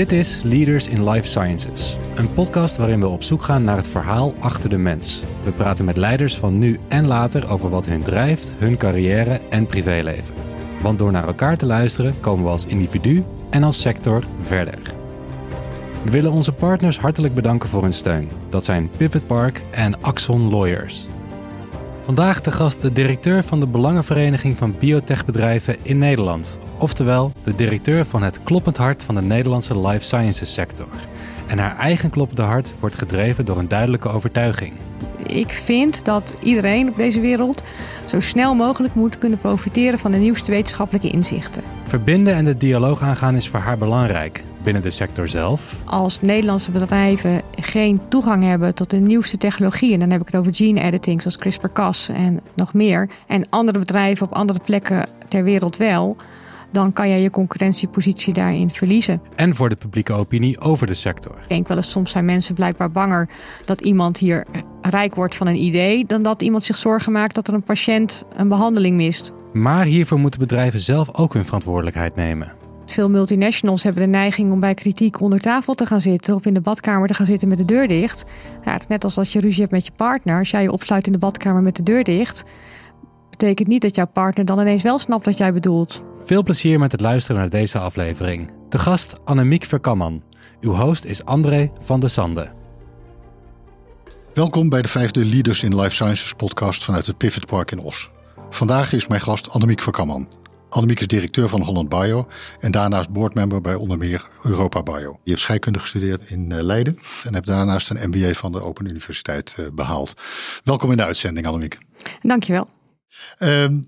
Dit is Leaders in Life Sciences, een podcast waarin we op zoek gaan naar het verhaal achter de mens. We praten met leiders van nu en later over wat hun drijft, hun carrière en privéleven. Want door naar elkaar te luisteren komen we als individu en als sector verder. We willen onze partners hartelijk bedanken voor hun steun. Dat zijn Pivot Park en Axon Lawyers. Vandaag de gast de directeur van de Belangenvereniging van Biotechbedrijven in Nederland. Oftewel de directeur van het kloppend hart van de Nederlandse life sciences sector. En haar eigen kloppende hart wordt gedreven door een duidelijke overtuiging. Ik vind dat iedereen op deze wereld zo snel mogelijk moet kunnen profiteren van de nieuwste wetenschappelijke inzichten. Verbinden en de dialoog aangaan is voor haar belangrijk. Binnen de sector zelf. Als Nederlandse bedrijven geen toegang hebben tot de nieuwste technologieën, dan heb ik het over gene editing zoals CRISPR-Cas en nog meer, en andere bedrijven op andere plekken ter wereld wel, dan kan je je concurrentiepositie daarin verliezen. En voor de publieke opinie over de sector. Ik denk wel eens, soms zijn mensen blijkbaar banger dat iemand hier rijk wordt van een idee, dan dat iemand zich zorgen maakt dat er een patiënt een behandeling mist. Maar hiervoor moeten bedrijven zelf ook hun verantwoordelijkheid nemen. Veel multinationals hebben de neiging om bij kritiek onder tafel te gaan zitten of in de badkamer te gaan zitten met de deur dicht. Ja, het is net als als je ruzie hebt met je partner. Als jij je opsluit in de badkamer met de deur dicht, betekent niet dat jouw partner dan ineens wel snapt wat jij bedoelt. Veel plezier met het luisteren naar deze aflevering. De gast Annemiek Verkamman. Uw host is André van de Sande. Welkom bij de vijfde Leaders in Life Sciences podcast vanuit het Pivot Park in Os. Vandaag is mijn gast Annemiek Verkamman. Annemiek is directeur van Holland Bio en daarnaast boardmember bij onder meer Europa Bio. Je hebt scheikunde gestudeerd in eh, Leiden en hebt daarnaast een MBA van de Open Universiteit eh, behaald. Welkom in de uitzending, Annemiek. Dankjewel. Um,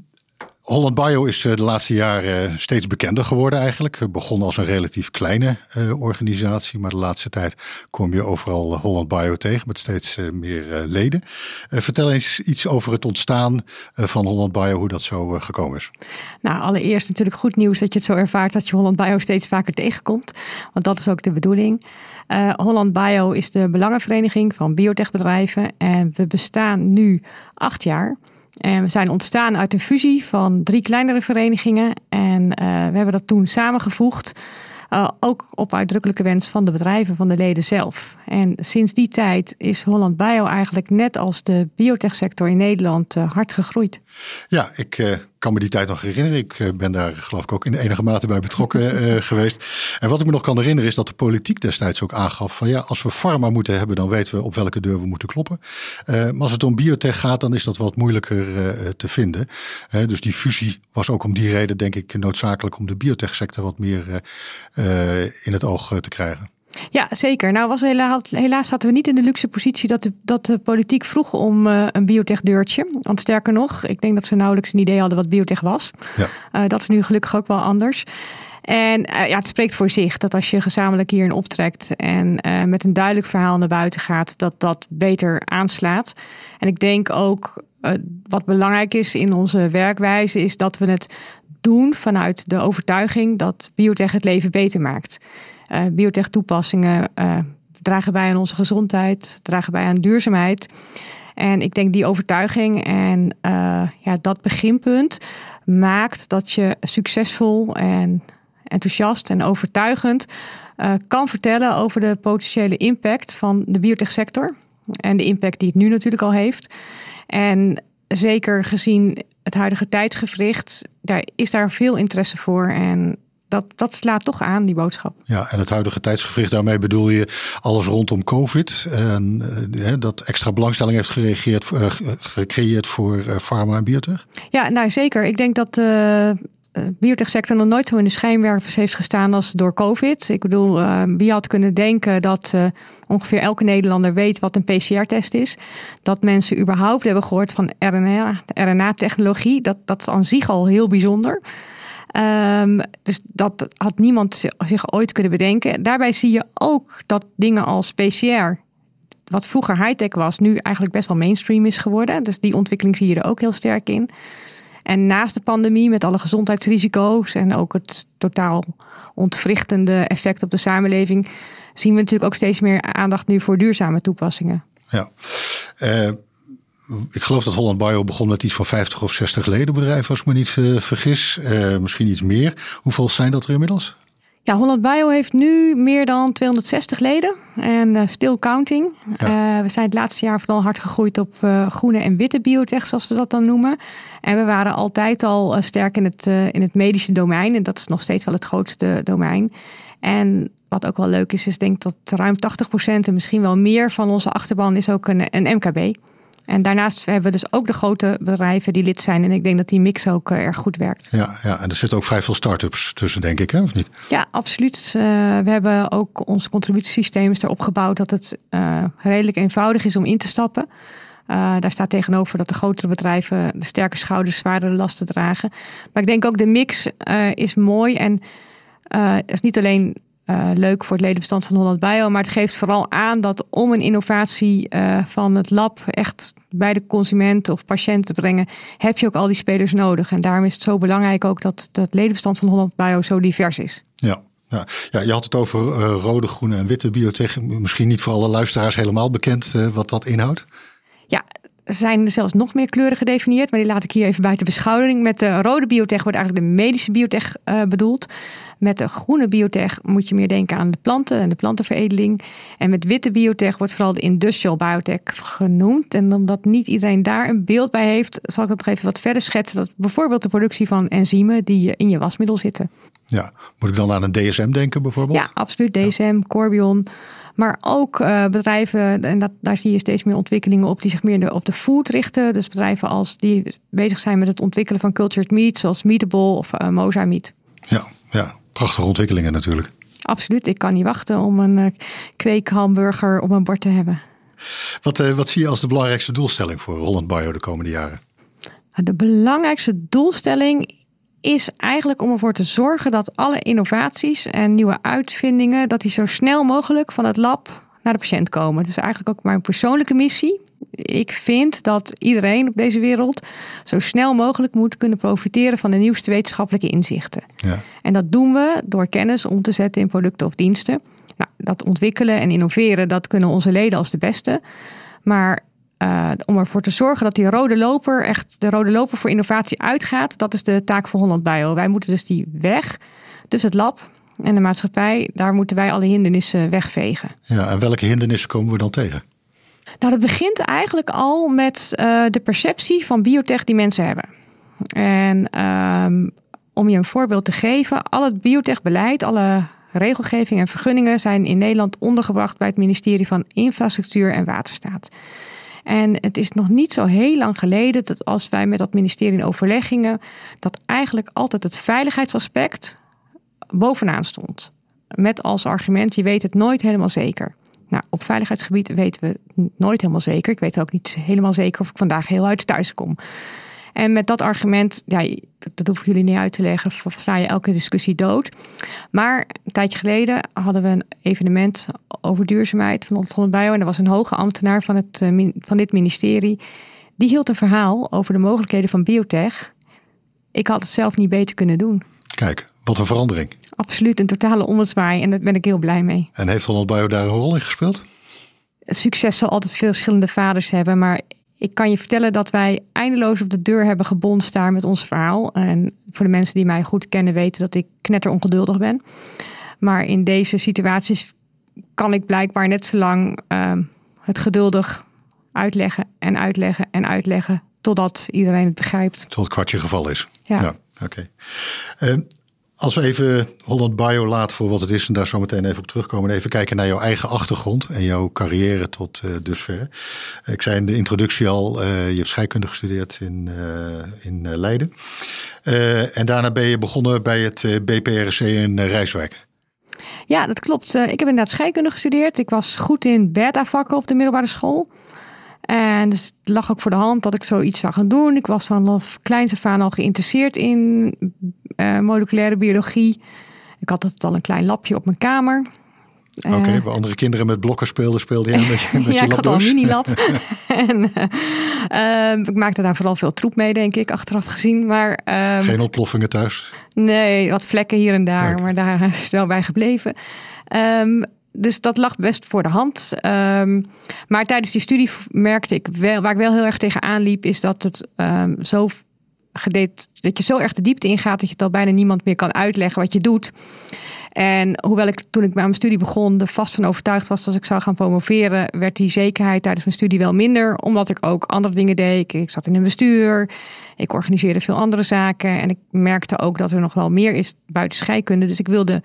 Holland Bio is eh, de laatste jaren steeds bekender geworden eigenlijk. Begon als een relatief kleine uh, organisatie, maar de laatste tijd kom je overal Holland Bio tegen met steeds meer leden. vertel eens iets over het ontstaan van Holland Bio, hoe dat zo gekomen is. Nou, allereerst natuurlijk goed nieuws dat je het zo ervaart dat je Holland Bio steeds vaker tegenkomt. Want dat is ook de bedoeling. Holland Bio is de belangenvereniging van biotechbedrijven en we bestaan nu acht jaar. En we zijn ontstaan uit een fusie van drie kleinere verenigingen. En uh, we hebben dat toen samengevoegd. Uh, ook op uitdrukkelijke wens van de bedrijven, van de leden zelf. En sinds die tijd is Holland Bio eigenlijk net als de biotechsector in Nederland uh, hard gegroeid. Ja, ik kan me die tijd nog herinneren. Ik eh, ben daar geloof ik ook in enige mate bij betrokken uh, geweest. En wat ik me nog kan herinneren is dat de politiek destijds ook aangaf van ja, als we pharma moeten hebben, dan weten we op welke deur we moeten kloppen. Uh, maar als het om biotech gaat, dan is dat wat moeilijker te vinden. dus die fusie was ook om die reden denk ik noodzakelijk om de biotechsector wat meer in het oog te krijgen. Ja, zeker. Nou, was helaas, helaas zaten we niet in de luxe positie dat de, dat de politiek vroeg om uh, een biotech-deurtje. Want sterker nog, ik denk dat ze nauwelijks een idee hadden wat biotech was. Ja. Uh, dat is nu gelukkig ook wel anders. En uh, ja, het spreekt voor zich dat als je gezamenlijk hierin optrekt en met een duidelijk verhaal naar buiten gaat, dat dat beter aanslaat. En ik denk ook wat belangrijk is in onze werkwijze, is dat we het doen vanuit de overtuiging dat biotech het leven beter maakt. Uh, biotech toepassingen uh, dragen bij aan onze gezondheid, dragen bij aan duurzaamheid. En ik denk die overtuiging en uh, ja, dat beginpunt maakt dat je succesvol en enthousiast en overtuigend kan vertellen over de potentiële impact van de biotechsector. En de impact die het nu natuurlijk al heeft. En zeker gezien het huidige tijdsgevricht, daar is daar veel interesse voor. En dat, dat slaat toch aan, die boodschap. Ja, en het huidige tijdsgevricht, daarmee bedoel je alles rondom COVID. En uh, dat extra belangstelling heeft gereageerd, uh, gecreëerd voor uh, pharma en biotech? Ja, nou zeker. Ik denk dat de biotechsector nog nooit zo in de schijnwerpers heeft gestaan als door COVID. Ik bedoel, wie had kunnen denken dat ongeveer elke Nederlander weet wat een PCR-test is? Dat mensen überhaupt hebben gehoord van RNA-technologie. dat, dat is aan zich al heel bijzonder. Um, dus dat had niemand zich ooit kunnen bedenken. Daarbij zie je ook dat dingen als PCR, wat vroeger high-tech was, nu eigenlijk best wel mainstream is geworden. Dus die ontwikkeling zie je er ook heel sterk in. En naast de pandemie, met alle gezondheidsrisico's en ook het totaal ontwrichtende effect op de samenleving, zien we natuurlijk ook steeds meer aandacht nu voor duurzame toepassingen. Ja. Uh ik geloof dat Holland Bio begon met iets van 50 of 60 ledenbedrijven, als ik me niet uh, vergis. Uh, misschien iets meer. Hoeveel zijn dat er inmiddels? Ja, Holland Bio heeft nu meer dan 260 leden en uh, still counting. Uh, we zijn het laatste jaar vooral hard gegroeid op uh, groene en witte biotech, zoals we dat dan noemen. En we waren altijd al sterk in het, in het medische domein en dat is nog steeds wel het grootste domein. En wat ook wel leuk is, is denk dat ruim 80% en misschien wel meer van onze achterban is ook een, een MKB. En daarnaast hebben we dus ook de grote bedrijven die lid zijn. En ik denk dat die mix ook uh, erg goed werkt. Ja, ja, en er zitten ook vrij veel start-ups tussen, denk ik, hè? of niet? Ja, absoluut. Uh, we hebben ook ons contributiesysteem erop gebouwd dat het uh, redelijk eenvoudig is om in te stappen. daar staat tegenover dat de grotere bedrijven de sterke schouders zwaardere lasten dragen. Maar ik denk ook de mix is mooi. En het is niet alleen uh, leuk voor het ledenbestand van Holland Bio. Maar het geeft vooral aan dat om een innovatie uh, van het lab echt bij de consument of patiënt te brengen, heb je ook al die spelers nodig. En daarom is het zo belangrijk ook dat dat ledenbestand van Holland Bio zo divers is. Ja. Ja, ja, je had het over uh, rode, groene en witte biotech. Misschien niet voor alle luisteraars helemaal bekend wat dat inhoudt. Ja, er zijn zelfs nog meer kleuren gedefinieerd, maar die laat ik hier even buiten beschouwing. Met de rode biotech wordt eigenlijk de medische biotech uh, bedoeld. Met de groene biotech moet je meer denken aan de planten en de plantenveredeling. En met witte biotech wordt vooral de industrial biotech genoemd. En omdat niet iedereen daar een beeld bij heeft, zal ik dat nog even wat verder schetsen. Dat bijvoorbeeld de productie van enzymen die in je wasmiddel zitten. Ja, moet ik dan aan een DSM denken bijvoorbeeld? Ja, absoluut. DSM, Corbion. Maar ook uh, bedrijven, en dat, daar zie je steeds meer ontwikkelingen op, die zich meer op de food richten. Dus bedrijven als die bezig zijn met het ontwikkelen van cultured meat, zoals Meatable of uh, Moza Meat. Ja, ja, prachtige ontwikkelingen natuurlijk. Absoluut, ik kan niet wachten om een uh, kweekhamburger op mijn bord te hebben. Wat, wat zie je als de belangrijkste doelstelling voor Holland Bio de komende jaren? De belangrijkste doelstelling is eigenlijk om ervoor te zorgen dat alle innovaties en nieuwe uitvindingen, dat die zo snel mogelijk van het lab naar de patiënt komen. Het is eigenlijk ook mijn persoonlijke missie. Ik vind dat iedereen op deze wereld zo snel mogelijk moet kunnen profiteren van de nieuwste wetenschappelijke inzichten. Ja. En dat doen we door kennis om te zetten in producten of diensten. Nou, dat ontwikkelen en innoveren, dat kunnen onze leden als de beste. Maar uh, om ervoor te zorgen dat die rode loper, echt de rode loper voor innovatie uitgaat. Dat is de taak voor Holland Bio. Wij moeten dus die weg tussen het lab en de maatschappij, daar moeten wij alle hindernissen wegvegen. Ja, en welke hindernissen komen we dan tegen? Nou, dat begint eigenlijk al met uh, de perceptie van biotech die mensen hebben. En um, om je een voorbeeld te geven, al het biotechbeleid, alle regelgeving en vergunningen zijn in Nederland ondergebracht bij het ministerie van Infrastructuur en Waterstaat. En het is nog niet zo heel lang geleden dat als wij met dat ministerie in overleg gingen, dat eigenlijk altijd het veiligheidsaspect bovenaan stond. Met als argument, je weet het nooit helemaal zeker. Nou, op veiligheidsgebied weten we nooit helemaal zeker. Ik weet ook niet helemaal zeker of ik vandaag heel uit thuis kom. En met dat argument, ja, dat hoef ik jullie niet uit te leggen, sla je elke discussie dood. Maar een tijdje geleden hadden we een evenement over duurzaamheid van Holland Bio. En er was een hoge ambtenaar van, het, eh, van dit ministerie. Die hield een verhaal over de mogelijkheden van biotech. Ik had het zelf niet beter kunnen doen. Kijk, wat een verandering. Absoluut, een totale ommezwaai en daar ben ik heel blij mee. En heeft Holland Bio daar een rol in gespeeld? succes zal altijd veel verschillende vaders hebben, maar ik kan je vertellen dat wij eindeloos op de deur hebben gebonst daar met ons verhaal. En voor de mensen die mij goed kennen weten dat ik knetter ongeduldig ben. Maar in deze situaties kan ik blijkbaar net zo lang uh, het geduldig uitleggen en uitleggen en uitleggen totdat iedereen het begrijpt. Tot het kwartje geval is. Ja. ja Oké. Okay. Ehm, als we even Holland Bio laten voor wat het is en daar zo meteen even op terugkomen. Even kijken naar jouw eigen achtergrond en jouw carrière tot uh, dusverre. Ik zei in de introductie al, uh, je hebt scheikunde gestudeerd in, in Leiden. en daarna ben je begonnen bij het BPRC in Rijswijk. Ja, dat klopt. ik heb inderdaad scheikunde gestudeerd. Ik was goed in beta-vakken op de middelbare school. En dus het lag ook voor de hand dat ik zoiets zou gaan doen. Ik was vanaf kleins af al geïnteresseerd in uh, moleculaire biologie. Ik had altijd al een klein lapje op mijn kamer. Oké, okay, uh, waar andere kinderen met blokken speelden, speelde jij met je, met ja, je ik had al een mini-lab. en, uh, ik maakte daar vooral veel troep mee, denk ik, achteraf gezien. Maar, um, Geen ontploffingen thuis? Nee, wat vlekken hier en daar, maar daar is het wel bij gebleven. Um, dus dat lag best voor de hand. Um, maar tijdens die studie merkte ik wel, waar ik wel heel erg tegenaan liep, is dat het zo gedeed, dat je zo erg de diepte ingaat dat je het al bijna niemand meer kan uitleggen wat je doet. En hoewel ik toen ik aan mijn studie begon er vast van overtuigd was dat ik zou gaan promoveren, werd die zekerheid tijdens mijn studie wel minder, omdat ik ook andere dingen deed. Ik zat in een bestuur, ik organiseerde veel andere zaken en ik merkte ook dat er nog wel meer is buiten scheikunde. Dus ik wilde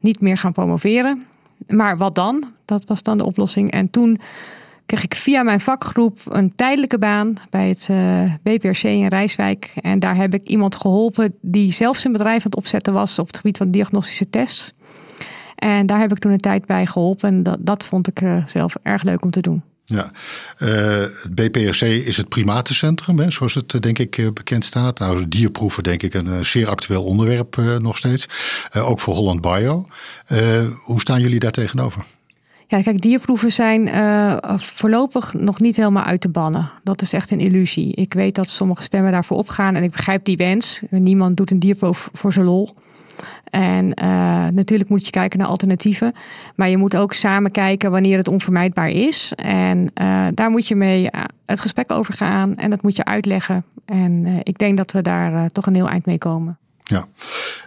niet meer gaan promoveren. Maar wat dan? Dat was dan de oplossing. En toen kreeg ik via mijn vakgroep een tijdelijke baan bij het eh, BPRC in Rijswijk. En daar heb ik iemand geholpen die zelfs een bedrijf aan het opzetten was op het gebied van diagnostische tests. En daar heb ik toen een tijd bij geholpen. En dat, dat vond ik uh, zelf erg leuk om te doen. Ja, uh, het BPRC is het primatencentrum, hè, zoals het denk ik bekend staat. Nou, dierproeven denk ik een zeer actueel onderwerp nog steeds. ook voor Holland Bio. hoe staan jullie daar tegenover? Ja, kijk, dierproeven zijn uh, voorlopig nog niet helemaal uit te bannen. Dat is echt een illusie. Ik weet dat sommige stemmen daarvoor opgaan en ik begrijp die wens. Niemand doet een dierproef voor zijn lol. En uh, natuurlijk moet je kijken naar alternatieven. Maar je moet ook samen kijken wanneer het onvermijdbaar is. En uh, daar moet je mee het gesprek over gaan en dat moet je uitleggen. En ik denk dat we daar toch een heel eind mee komen. Ja,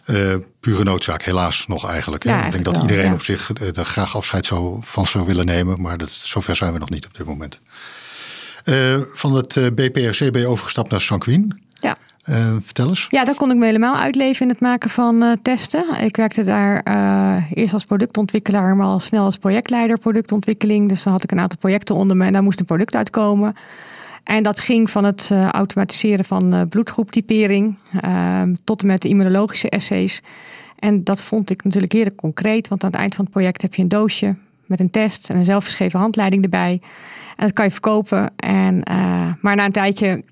uh, pure noodzaak, helaas nog eigenlijk. Hè? ik denk dat iedereen op zich uh, er graag afscheid zou, van zou willen nemen, maar dat, zover zijn we nog niet op dit moment. Uh, van het BPRC ben je overgestapt naar Sanquin. Ja. vertel eens. Ja, daar kon ik me helemaal uitleven in het maken van testen. Ik werkte daar eerst als productontwikkelaar, maar al snel als projectleider productontwikkeling. Dus dan had ik een aantal projecten onder me en daar moest een product uitkomen. En dat ging van het uh, automatiseren van uh, bloedgroeptypering uh, tot en met de immunologische essays. En dat vond ik natuurlijk heel concreet, want aan het eind van het project heb je een doosje met een test en een zelfgeschreven handleiding erbij. En dat kan je verkopen. En, eh, maar na een tijdje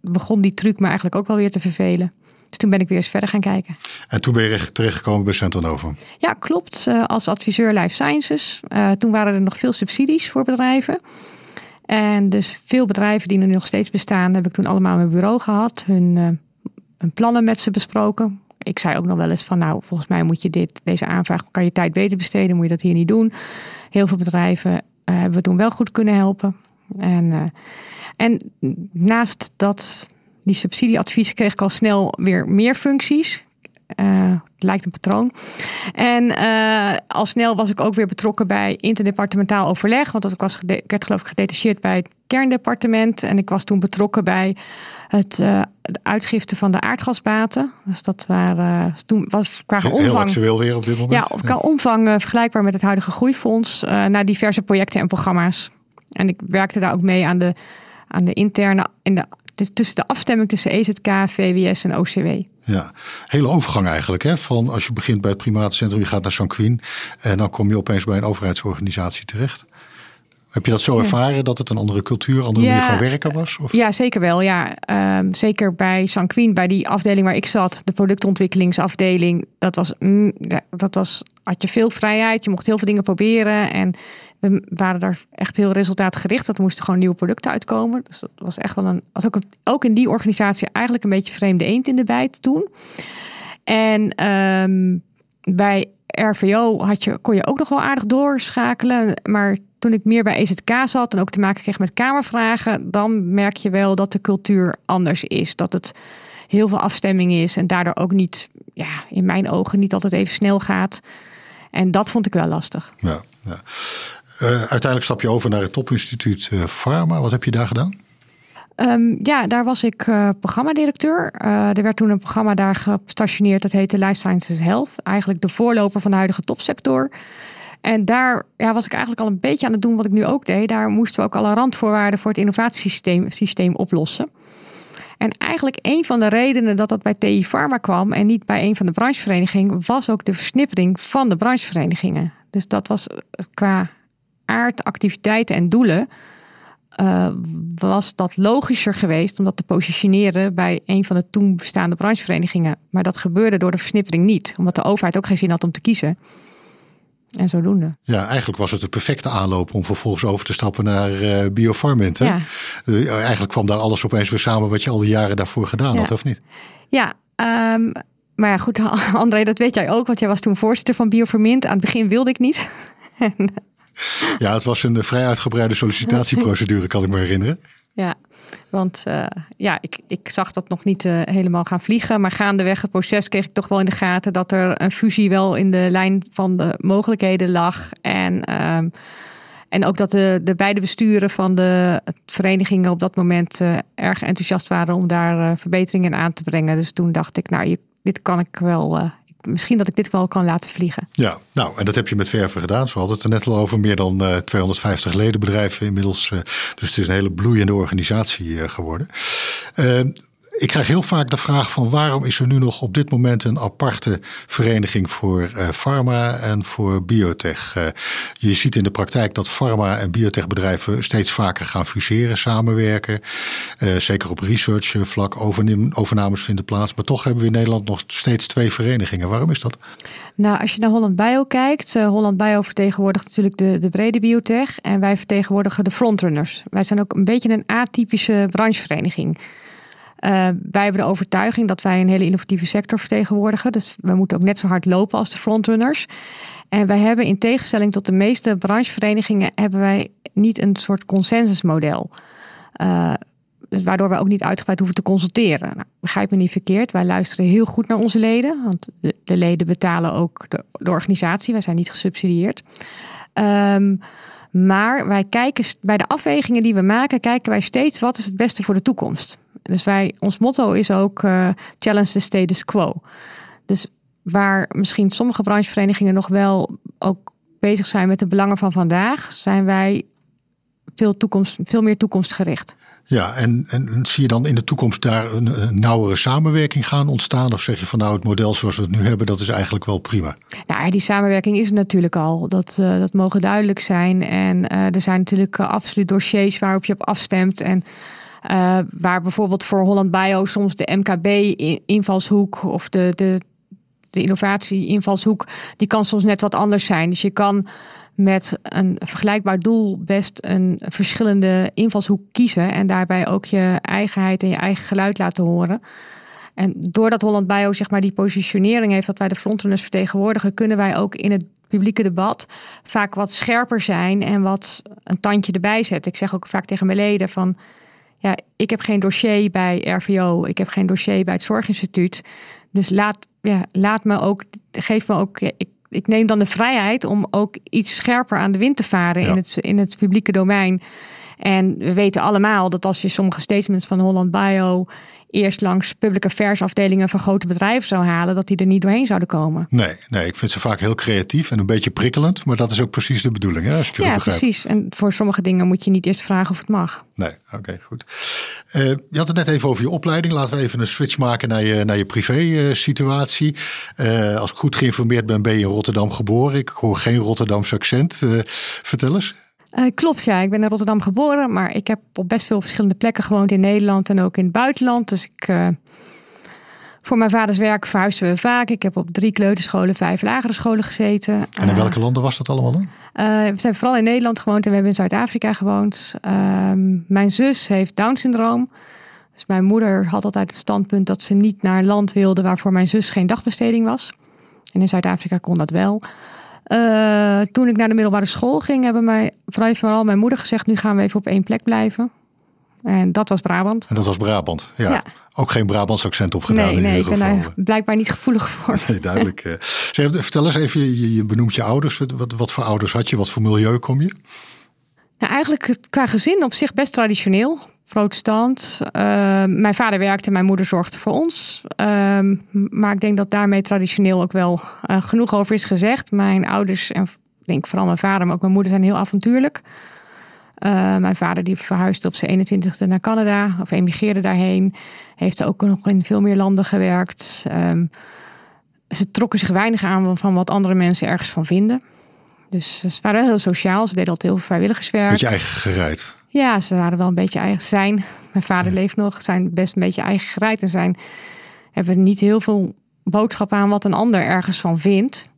begon die truc me eigenlijk ook wel weer te vervelen. Dus toen ben ik weer eens verder gaan kijken. En toen ben je terechtgekomen bij Centronova? Ja, klopt. als adviseur Life Sciences. toen waren er nog veel subsidies voor bedrijven. En dus veel bedrijven die er nog steeds bestaan, heb ik toen allemaal mijn bureau gehad. Hun, uh, hun, plannen met ze besproken. Ik zei ook nog wel eens van, nou, volgens mij moet je dit, deze aanvraag, kan je tijd beter besteden, moet je dat hier niet doen. Heel veel bedrijven uh, hebben we toen wel goed kunnen helpen. En, uh, en naast dat, die subsidieadvies kreeg ik al snel weer meer functies. Uh, het lijkt een patroon. En uh, al snel was ik ook weer betrokken bij interdepartementaal overleg. Want ik, was ik werd geloof ik gedetacheerd bij het kerndepartement. En ik was toen betrokken bij het uh, de uitgifte van de aardgasbaten. Dus dat waren toen was qua heel, omvang. Heel actueel weer op dit moment. Ja, qua omvang vergelijkbaar met het huidige groeifonds. naar diverse projecten en programma's. En ik werkte daar ook mee aan de, aan de interne, in de, tussen de afstemming tussen EZK, VWS en OCW. Ja, hele overgang eigenlijk. Hè? Van als je begint bij het primatencentrum, je gaat naar Sanquin. En dan kom je opeens bij een overheidsorganisatie terecht. Heb je dat zo ervaren dat het een andere cultuur, andere manier van werken was? Of? Ja, zeker wel. Ja, um, zeker bij Sanquin, bij die afdeling waar ik zat, de productontwikkelingsafdeling. Dat was, mm, dat was, had je veel vrijheid. Je mocht heel veel dingen proberen. En we waren daar echt heel resultaatgericht. Dat moesten gewoon nieuwe producten uitkomen. Dus dat was echt wel een. Was ook, ook in die organisatie eigenlijk een beetje vreemde eend in de bijt toen. En um, bij RVO had je, kon je ook nog wel aardig doorschakelen. Maar toen ik meer bij EZK zat en ook te maken kreeg met kamervragen, dan merk je wel dat de cultuur anders is. Dat het heel veel afstemming is en daardoor ook niet, ja, in mijn ogen, niet altijd even snel gaat. En dat vond ik wel lastig. Ja, ja. Uh, uiteindelijk stap je over naar het topinstituut uh, Pharma. Wat heb je daar gedaan? Um, ja, daar was ik uh, programmadirecteur. er werd toen een programma daar gestationeerd. Dat heette Life Sciences Health. Eigenlijk de voorloper van de huidige topsector. En daar ja, was ik eigenlijk al een beetje aan het doen wat ik nu ook deed. Daar moesten we ook alle randvoorwaarden voor het innovatiesysteem systeem oplossen. En eigenlijk een van de redenen dat dat bij TI Pharma kwam en niet bij een van de brancheverenigingen, was ook de versnippering van de brancheverenigingen. Dus dat was qua aard, activiteiten en doelen, uh, was dat logischer geweest om dat te positioneren bij een van de toen bestaande brancheverenigingen. Maar dat gebeurde door de versnippering niet, omdat de overheid ook geen zin had om te kiezen. En zodoende. Ja, eigenlijk was het de perfecte aanloop om vervolgens over te stappen naar uh, Biofarmint. Ja. Uh, eigenlijk kwam daar alles opeens weer samen wat je al die jaren daarvoor gedaan had, of niet? Ja, um, maar ja, goed, André, dat weet jij ook, want jij was toen voorzitter van Biofarmint. Aan het begin wilde ik niet. Ja, het was een vrij uitgebreide sollicitatieprocedure, kan ik me herinneren. Ja, want uh, ja, ik, ik zag dat nog niet uh, helemaal gaan vliegen. Maar gaandeweg het proces kreeg ik toch wel in de gaten dat er een fusie wel in de lijn van de mogelijkheden lag. En, um, en ook dat de, de beide besturen van de verenigingen op dat moment erg enthousiast waren om daar verbeteringen aan te brengen. Dus toen dacht ik, nou, je, dit kan ik wel misschien dat ik dit wel kan laten vliegen. Ja, nou, en dat heb je met verven gedaan. Zo hadden het er net al over. Meer dan uh, 250 ledenbedrijven inmiddels. Uh, dus het is een hele bloeiende organisatie uh, geworden. Ik krijg heel vaak de vraag van waarom is er nu nog op dit moment een aparte vereniging voor uh, pharma en voor biotech. Uh, je ziet in de praktijk dat pharma en biotechbedrijven steeds vaker gaan fuseren, samenwerken. Uh, zeker op research vlak overnames vinden plaats. Maar toch hebben we in Nederland nog steeds twee verenigingen. Waarom is dat? Nou, als je naar Holland Bio kijkt, Holland Bio vertegenwoordigt natuurlijk de, de brede biotech en wij vertegenwoordigen de frontrunners. Wij zijn ook een beetje een atypische branchevereniging. Uh, wij hebben de overtuiging dat wij een hele innovatieve sector vertegenwoordigen. Dus we moeten ook net zo hard lopen als de frontrunners. En wij hebben in tegenstelling tot de meeste brancheverenigingen... hebben wij niet een soort consensusmodel. Uh, dus waardoor we ook niet uitgebreid hoeven te consulteren. Nou, begrijp me niet verkeerd. Wij luisteren heel goed naar onze leden. Want de, de leden betalen ook de, organisatie. Wij zijn niet gesubsidieerd. Um, maar wij kijken bij de afwegingen die we maken, kijken wij steeds wat is het beste voor de toekomst. Dus wij, ons motto is ook uh, challenge the status quo. Dus waar misschien sommige brancheverenigingen nog wel ook bezig zijn met de belangen van vandaag, zijn wij veel, toekomst, veel meer toekomstgericht. Ja, en, en zie je dan in de toekomst daar een, een, nauwere samenwerking gaan ontstaan? Of zeg je van nou, het model zoals we het nu hebben, dat is eigenlijk wel prima? Nou, die samenwerking is er natuurlijk al. Dat, uh, dat mogen duidelijk zijn. En uh, er zijn natuurlijk uh, absoluut dossiers waarop je op afstemt. En waar bijvoorbeeld voor Holland Bio soms de MKB-invalshoek of de, de, de innovatie-invalshoek, die kan soms net wat anders zijn. Dus je kan met een vergelijkbaar doel best een verschillende invalshoek kiezen en daarbij ook je eigenheid en je eigen geluid laten horen. En doordat Holland Bio zeg maar die positionering heeft dat wij de frontrunners vertegenwoordigen, kunnen wij ook in het publieke debat vaak wat scherper zijn en wat een tandje erbij zetten. Ik zeg ook vaak tegen mijn leden van ja, ik heb geen dossier bij RVO, ik heb geen dossier bij het Zorginstituut. Dus laat, ja, laat me ook, geef me ook, ik neem dan de vrijheid om ook iets scherper aan de wind te varen in, het, in het publieke domein. En we weten allemaal dat als je sommige statements van Holland Bio eerst langs public affairs afdelingen van grote bedrijven zou halen, dat die er niet doorheen zouden komen. Nee, nee, ik vind ze vaak heel creatief en een beetje prikkelend, maar dat is ook precies de bedoeling, hè, als ik Ja, precies. En voor sommige dingen moet je niet eerst vragen of het mag. Nee, oké, goed. Uh, je had het net even over je opleiding. Laten we even een switch maken naar je, naar je privé-situatie. Uh, als ik goed geïnformeerd ben, ben je in Rotterdam geboren. Ik hoor geen Rotterdamse accent. Uh, vertel eens. Uh, klopt, ja. Ik ben in Rotterdam geboren, maar ik heb op best veel verschillende plekken gewoond in Nederland en ook in het buitenland. Dus ik, uh, voor mijn vaders werk verhuisden we vaak. Ik heb op drie kleuterscholen, vijf lagere scholen gezeten. En in welke landen was dat allemaal dan? We zijn vooral in Nederland gewoond en we hebben in Zuid-Afrika gewoond. Ehm, mijn zus heeft Down-syndroom. Dus mijn moeder had altijd het standpunt dat ze niet naar een land wilde waarvoor mijn zus geen dagbesteding was. En in Zuid-Afrika kon dat wel. Uh, toen ik naar de middelbare school ging, hebben mij vooral mijn moeder gezegd: nu gaan we even op één plek blijven. En dat was Brabant. En dat was Brabant, ja. ja. Ook geen Brabants accent opgedaan nee, in nee, ieder geval. Nee, ik ben daar blijkbaar niet gevoelig voor. Nee, duidelijk. Eh. Vertel eens even, je, je benoemt je ouders. Wat, wat voor ouders had je? Wat voor milieu kom je? Nou, eigenlijk qua gezin op zich best traditioneel protestant. Uh, mijn vader werkte, mijn moeder zorgde voor ons. Uh, maar ik denk dat daarmee traditioneel ook wel uh, genoeg over is gezegd. Mijn ouders, en ik denk vooral mijn vader, maar ook mijn moeder zijn heel avontuurlijk. Uh, mijn vader die verhuisde op zijn 21ste naar Canada of emigreerde daarheen. Heeft ook nog in veel meer landen gewerkt. Ze trokken zich weinig aan van wat andere mensen ergens van vinden. Dus ze waren heel sociaal. Ze deden altijd heel veel vrijwilligerswerk. Met je eigen gereid. Ja, ze waren wel een beetje eigen zijn. Mijn vader leeft nog, zijn best een beetje eigen gereid en zijn hebben niet heel veel boodschap aan wat een ander ergens van vindt.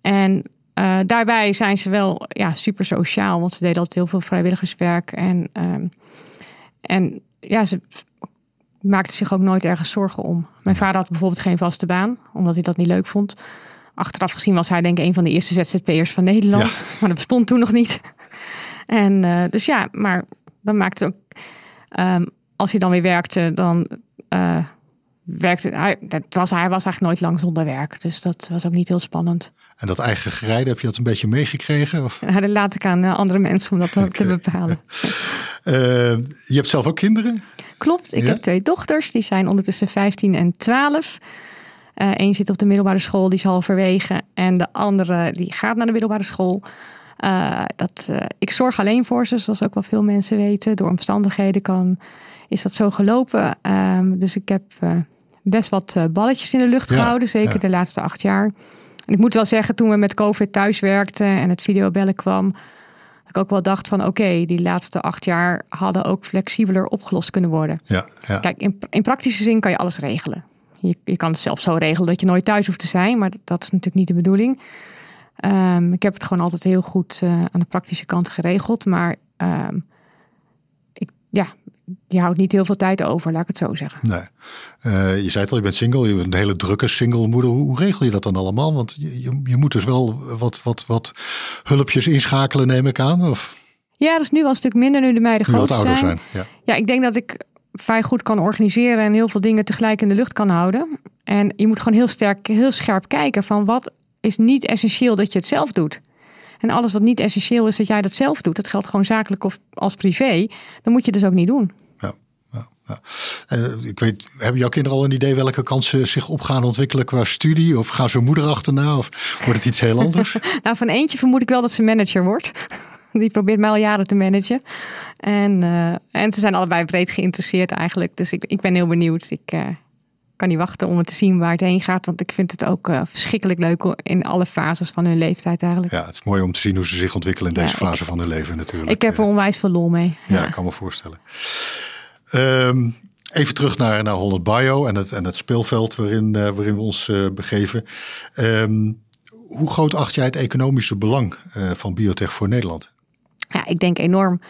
En uh, daarbij zijn ze wel ja, super sociaal, want ze deden altijd heel veel vrijwilligerswerk. En, uh, en ja, ze maakten zich ook nooit ergens zorgen om. Mijn vader had bijvoorbeeld geen vaste baan, omdat hij dat niet leuk vond. Achteraf gezien was hij denk ik een van de eerste ZZP'ers van Nederland. Ja. Maar dat bestond toen nog niet. En uh, dus ja, maar dan maakt het ook. Ehm, als hij dan weer werkte, dan uh, werkte hij. Dat was, hij was eigenlijk nooit lang zonder werk. Dus dat was ook niet heel spannend. En dat eigen gerijden, heb je dat een beetje meegekregen? Of? Ja, dat laat ik aan andere mensen om dat te bepalen. je hebt zelf ook kinderen? Klopt, ik heb twee dochters. Die zijn ondertussen 15 en 12. Eén zit op de middelbare school, die is halverwege. En de andere die gaat naar de middelbare school. Uh, dat, uh, ik zorg alleen voor ze, zoals ook wel veel mensen weten. Door omstandigheden kan, is dat zo gelopen. Um, dus ik heb uh, best wat balletjes in de lucht gehouden. Zeker ja. de laatste acht jaar. En ik moet wel zeggen, toen we met COVID thuis werkten en het videobellen kwam. Dat ik ook wel dacht van oké, okay, die laatste acht jaar hadden ook flexibeler opgelost kunnen worden. Ja, ja. Kijk, in, in praktische zin kan je alles regelen. Je, je kan het zelf zo regelen dat je nooit thuis hoeft te zijn. Maar dat is natuurlijk niet de bedoeling. Um, ik heb het gewoon altijd heel goed uh, aan de praktische kant geregeld. Maar um, ik, ja, je houdt niet heel veel tijd over, laat ik het zo zeggen. Nee. Uh, je zei het al, je bent single, je bent een hele drukke single moeder. Hoe, hoe regel je dat dan allemaal? Want je, je, moet dus wel wat, wat, wat hulpjes inschakelen, neem ik aan. Of? Ja, dat is nu wel een stuk minder nu de meiden groot zijn. ouder zijn. Ja. ja, ik denk dat ik vrij goed kan organiseren en heel veel dingen tegelijk in de lucht kan houden. En je moet gewoon heel sterk, heel scherp kijken van wat is niet essentieel dat je het zelf doet. En alles wat niet essentieel is dat jij dat zelf doet, dat geldt gewoon zakelijk of als privé, dan moet je dus ook niet doen. Ja, ja, ja. Uh, ik weet, hebben jouw kinderen al een idee welke kansen zich op gaan ontwikkelen qua studie? Of gaan ze moeder achterna? Of wordt het iets heel anders? nou, van eentje vermoed ik wel dat ze manager wordt. Die probeert mij al jaren te managen. En, uh, en ze zijn allebei breed geïnteresseerd eigenlijk. Dus ik, ik ben heel benieuwd. Ik, uh, kan niet wachten om het te zien waar het heen gaat. Want ik vind het ook uh, verschrikkelijk leuk in alle fases van hun leeftijd eigenlijk. Ja, het is mooi om te zien hoe ze zich ontwikkelen in deze ja, fase ik, van hun leven natuurlijk. Ik heb er onwijs veel lol mee. Ja, ja ik kan me voorstellen. Um, even terug naar, naar 100 Bio en het, en het speelveld waarin, uh, waarin we ons uh, begeven. Um, hoe groot acht jij het economische belang van biotech voor Nederland? Ja, ik denk enorm.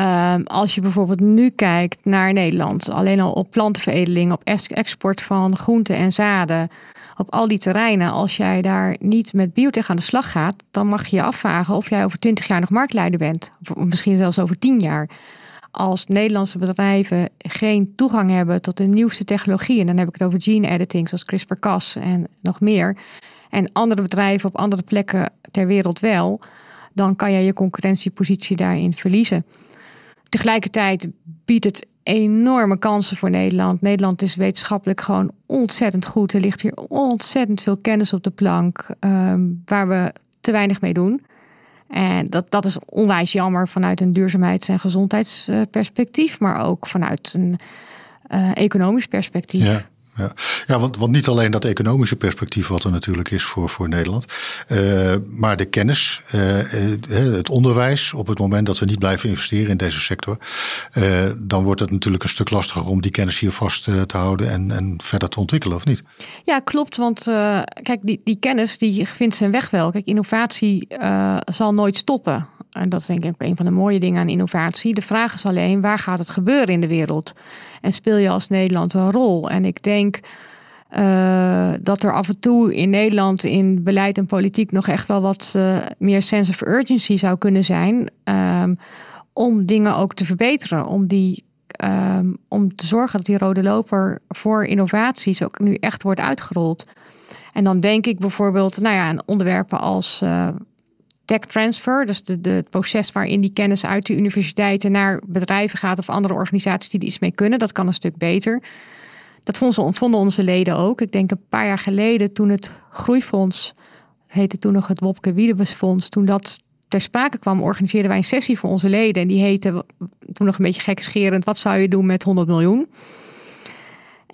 Um, als je bijvoorbeeld nu kijkt naar Nederland, alleen al op plantenveredeling, op export van groenten en zaden, op al die terreinen, als jij daar niet met biotech aan de slag gaat, dan mag je je afvragen of jij over 20 jaar nog marktleider bent. Of misschien zelfs over 10 jaar. Als Nederlandse bedrijven geen toegang hebben tot de nieuwste technologieën, dan heb ik het over gene editing, zoals CRISPR-Cas en nog meer, en andere bedrijven op andere plekken ter wereld wel, dan kan jij je concurrentiepositie daarin verliezen. Tegelijkertijd biedt het enorme kansen voor Nederland. Nederland is wetenschappelijk gewoon ontzettend goed. Er ligt hier ontzettend veel kennis op de plank um, waar we te weinig mee doen. En dat, dat is onwijs jammer vanuit een duurzaamheids- en gezondheidsperspectief, maar ook vanuit een uh, economisch perspectief. Ja ja. ja want, want niet alleen dat economische perspectief wat er natuurlijk is voor, voor Nederland. Uh, maar de kennis, uh, het onderwijs. Op het moment dat we niet blijven investeren in deze sector. Dan wordt het natuurlijk een stuk lastiger om die kennis hier vast te houden en, en verder te ontwikkelen, of niet? Ja, klopt. Want kijk, die, die kennis die vindt zijn weg wel. Kijk, innovatie zal nooit stoppen. En dat is denk ik een van de mooie dingen aan innovatie. De vraag is alleen, waar gaat het gebeuren in de wereld? En speel je als Nederland een rol? En ik denk uh, dat er af en toe in Nederland in beleid en politiek nog echt wel wat uh, meer sense of urgency zou kunnen zijn. Um, om dingen ook te verbeteren. Om, die, um, om te zorgen dat die rode loper voor innovaties ook nu echt wordt uitgerold. En dan denk ik bijvoorbeeld nou ja, aan onderwerpen als uh, tech transfer, dus de, het proces waarin die kennis uit de universiteiten naar bedrijven gaat of andere organisaties die er iets mee kunnen, dat kan een stuk beter. Dat vonden onze leden ook. Ik denk een paar jaar geleden toen het Groeifonds, heette toen nog het Wopke Wiedebesfonds, toen dat ter sprake kwam, organiseerden wij een sessie voor onze leden. En die heette toen nog een beetje gekscherend, wat zou je doen met 100 miljoen?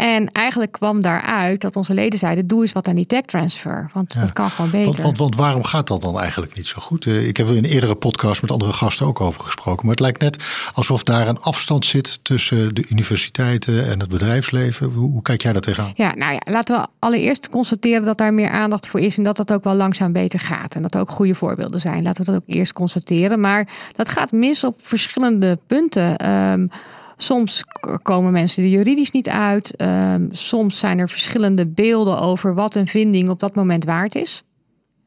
En eigenlijk kwam daaruit dat onze leden zeiden: doe eens wat aan die tech transfer. Want dat kan gewoon beter. Want, want, want, waarom gaat dat dan eigenlijk niet zo goed? Eh, ik heb er in een eerdere podcast met andere gasten ook over gesproken. Maar het lijkt net alsof daar een afstand zit tussen de universiteiten en het bedrijfsleven. Hoe, hoe kijk jij daar tegenaan? Ja, nou ja, laten we allereerst constateren dat daar meer aandacht voor is. En dat dat ook wel langzaam beter gaat. En dat er ook goede voorbeelden zijn. Laten we dat ook eerst constateren. Maar dat gaat mis op verschillende punten. Um, Soms komen mensen er juridisch niet uit. Um, soms zijn er verschillende beelden over wat een vinding op dat moment waard is.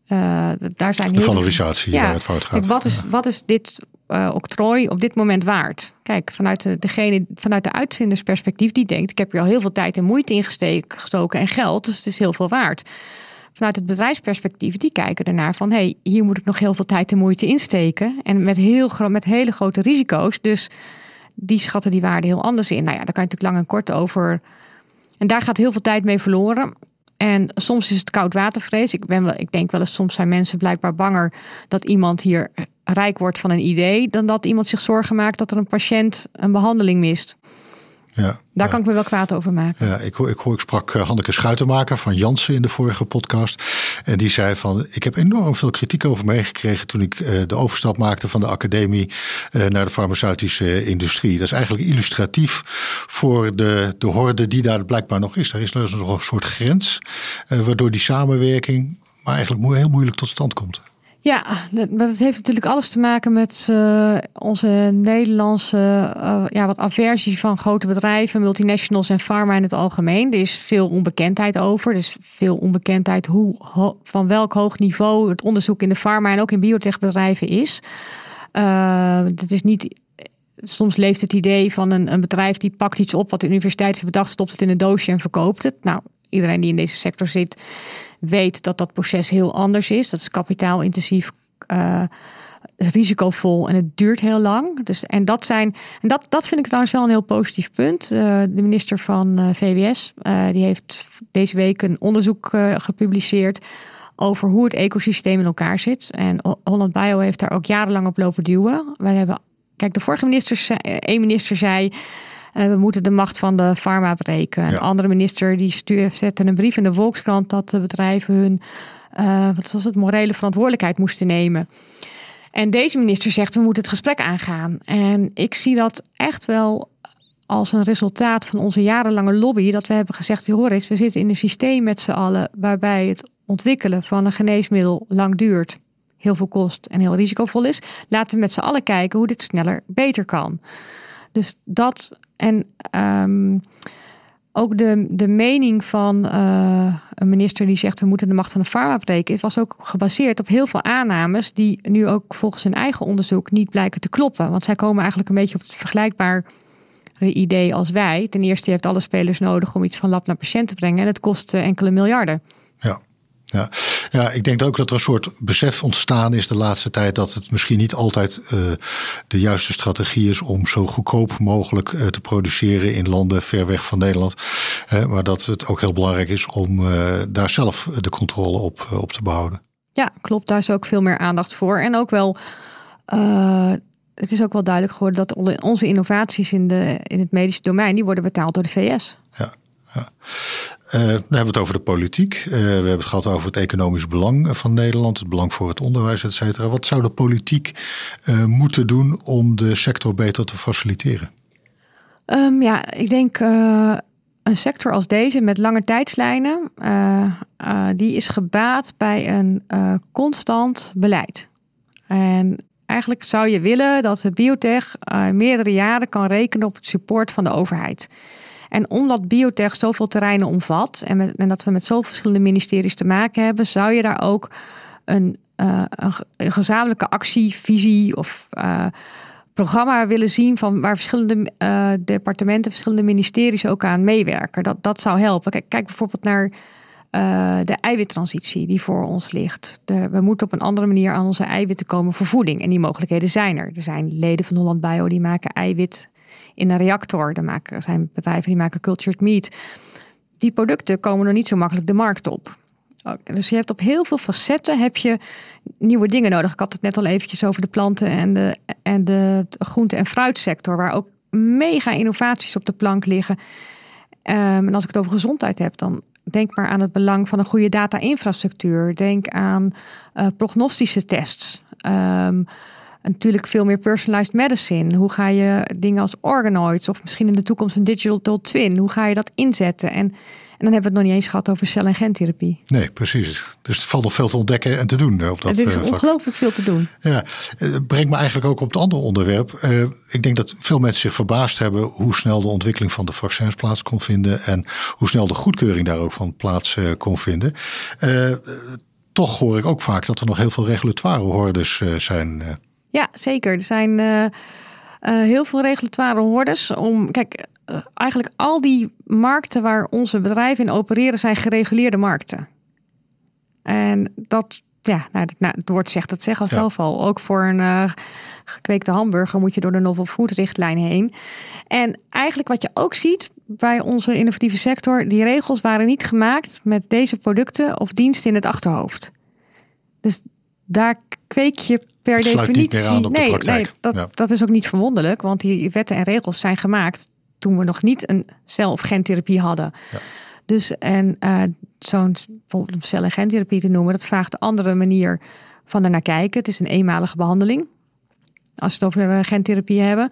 Uh, daar zijn de valorisatie ja, waar het fout gaat. Wat is, wat is dit uh, octrooi op dit moment waard? Kijk, vanuit de, degene, vanuit de uitvindersperspectief, die denkt: ik heb hier al heel veel tijd en moeite in gestoken en geld, dus het is heel veel waard. Vanuit het bedrijfsperspectief, die kijken ernaar van: hé, hey, hier moet ik nog heel veel tijd en moeite insteken. En met, heel, met hele grote risico's. Dus die schatten die waarde heel anders in. Nou ja, daar kan je natuurlijk lang en kort over. En daar gaat heel veel tijd mee verloren. En soms is het koudwatervrees. Ik, ben wel, ik denk wel eens, soms zijn mensen blijkbaar banger dat iemand hier rijk wordt van een idee, dan dat iemand zich zorgen maakt dat er een patiënt een behandeling mist. Ja, Daar kan ik me wel kwaad over maken. Ja, ik, ik, ik sprak eh, Hanneke Schuitenmaker van Jansen in de vorige podcast. En die zei van, ik heb enorm veel kritiek over meegekregen toen ik uh, de overstap maakte van de academie uh, naar de farmaceutische industrie. Dat is eigenlijk illustratief voor de, de horde die daar blijkbaar nog is. Daar is nog een soort grens, waardoor die samenwerking maar eigenlijk heel moeilijk tot stand komt. Ja, dat, heeft natuurlijk alles te maken met uh, onze Nederlandse uh, ja, wat aversie van grote bedrijven, multinationals en pharma in het algemeen. Er is veel onbekendheid over. Er is veel onbekendheid hoe, van welk hoog niveau het onderzoek in de pharma en ook in biotechbedrijven is. Het is niet soms leeft het idee van een, een, bedrijf die pakt iets op wat de universiteit heeft bedacht, stopt het in een doosje en verkoopt het. Nou, iedereen die in deze sector zit, weet dat dat proces heel anders is. Dat is kapitaalintensief, uh, risicovol en het duurt heel lang. Dus, en dat, zijn, en dat, dat vind ik trouwens wel een heel positief punt. Uh, de minister van uh, VWS die heeft deze week een onderzoek gepubliceerd over hoe het ecosysteem in elkaar zit. En Holland Bio heeft daar ook jarenlang op lopen duwen. Wij hebben, kijk, de vorige minister, één minister zei. Uh, we moeten de macht van de farma breken. Een andere minister die stuur, zette een brief in de Volkskrant dat de bedrijven hun uh, wat was het, morele verantwoordelijkheid moesten nemen. En deze minister zegt we moeten het gesprek aangaan. En ik zie dat echt wel als een resultaat van onze jarenlange lobby. Dat we hebben gezegd, hoor eens, we zitten in een systeem met z'n allen waarbij het ontwikkelen van een geneesmiddel lang duurt, heel veel kost en heel risicovol is. Laten we met z'n allen kijken hoe dit sneller beter kan. Dus dat en um, ook de, de mening van uh, een minister die zegt we moeten de macht van de farma breken, was ook gebaseerd op heel veel aannames die nu ook volgens hun eigen onderzoek niet blijken te kloppen. Want zij komen eigenlijk een beetje op het vergelijkbaar idee als wij. Ten eerste, je hebt alle spelers nodig om iets van lab naar patiënt te brengen en het kost enkele miljarden. Ja. Ja. Ja, ik denk ook dat er een soort besef ontstaan is de laatste tijd dat het misschien niet altijd uh, de juiste strategie is om zo goedkoop mogelijk uh, te produceren in landen ver weg van Nederland. Uh, maar dat het ook heel belangrijk is om daar zelf de controle op, op te behouden. Ja, klopt. Daar is ook veel meer aandacht voor. En ook wel het is ook wel duidelijk geworden dat onze innovaties in, de, in het medische domein, die worden betaald door de VS. Ja, ja. Uh, dan hebben we het over de politiek. Uh, we hebben het gehad over het economisch belang van Nederland, het belang voor het onderwijs, et cetera. Wat zou de politiek uh, moeten doen om de sector beter te faciliteren? Um, ja, ik denk een sector als deze met lange tijdslijnen, die is gebaat bij een constant beleid. En eigenlijk zou je willen dat de biotech meerdere jaren kan rekenen op het support van de overheid. En omdat biotech zoveel terreinen omvat en, en dat we met zoveel verschillende ministeries te maken hebben, zou je daar ook een, uh, een, gezamenlijke actie, visie of uh, programma willen zien van waar verschillende uh, departementen, verschillende ministeries ook aan meewerken. Dat, dat zou helpen. Kijk, kijk bijvoorbeeld naar de eiwittransitie die voor ons ligt. De, we moeten op een andere manier aan onze eiwitten komen voor voeding. En die mogelijkheden zijn er. Er zijn leden van Holland Bio die maken eiwit in een reactor. Er, maken, zijn bedrijven die maken cultured meat. Die producten komen nog niet zo makkelijk de markt op. Dus je hebt op heel veel facetten heb je nieuwe dingen nodig. Ik had het net al eventjes over de planten en de, en de groente- en fruitsector, waar ook mega innovaties op de plank liggen. Um, en als ik het over gezondheid heb, dan denk maar aan het belang van een goede data-infrastructuur. Denk aan uh, prognostische tests. Um, natuurlijk veel meer personalized medicine. Hoe ga je dingen als organoids of misschien in de toekomst een digital twin, hoe ga je dat inzetten? En, en dan hebben we het nog niet eens gehad over cel- en gentherapie. Nee, precies. Dus er valt nog veel te ontdekken en te doen eh, op dat Er is uh, ongelooflijk veel te doen. Ja, brengt me eigenlijk ook op het andere onderwerp. Uh, ik denk dat veel mensen zich verbaasd hebben hoe snel de ontwikkeling van de vaccins plaats kon vinden en hoe snel de goedkeuring daar ook van plaats uh, kon vinden. toch hoor ik ook vaak dat er nog heel veel regulatoire hordes zijn. Ja, zeker. Er zijn uh, uh, heel veel regulatoire hordes om. Kijk, uh, eigenlijk al die markten waar onze bedrijven in opereren zijn gereguleerde markten. En dat, ja, nou, dat, nou, het woord zegt het zeg zelf al. Ook voor een gekweekte hamburger moet je door de novel food richtlijn heen. En eigenlijk wat je ook ziet bij onze innovatieve sector, die regels waren niet gemaakt met deze producten of diensten in het achterhoofd. Dus daar kweek je per definitie. nee, nee dat, dat is ook niet verwonderlijk, want die wetten en regels zijn gemaakt toen we nog niet een cel- of gentherapie hadden. Ja. Dus en uh, zo'n bijvoorbeeld cel- en gentherapie te noemen, dat vraagt een andere manier van er naar kijken. Het is een eenmalige behandeling. Als we het over eh, gentherapie hebben.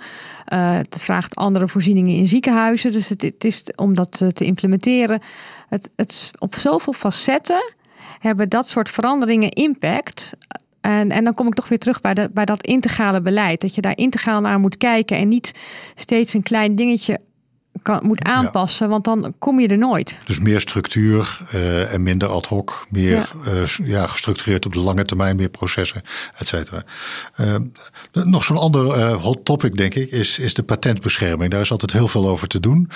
Uh, het vraagt andere voorzieningen in ziekenhuizen. Dus het, het is om dat te implementeren. Het, het, op zoveel facetten hebben dat soort veranderingen impact. En, en dan kom ik toch weer terug bij, de, bij dat integrale beleid. Dat je daar integraal naar moet kijken en niet steeds een klein dingetje kan, moet aanpassen, want dan kom je er nooit. Dus meer structuur uh, en minder ad hoc, meer ja. Uh, ja. gestructureerd op de lange termijn, meer processen, et cetera. Uh, nog zo'n ander hot topic, denk ik, is, is de patentbescherming. Daar is altijd heel veel over te doen.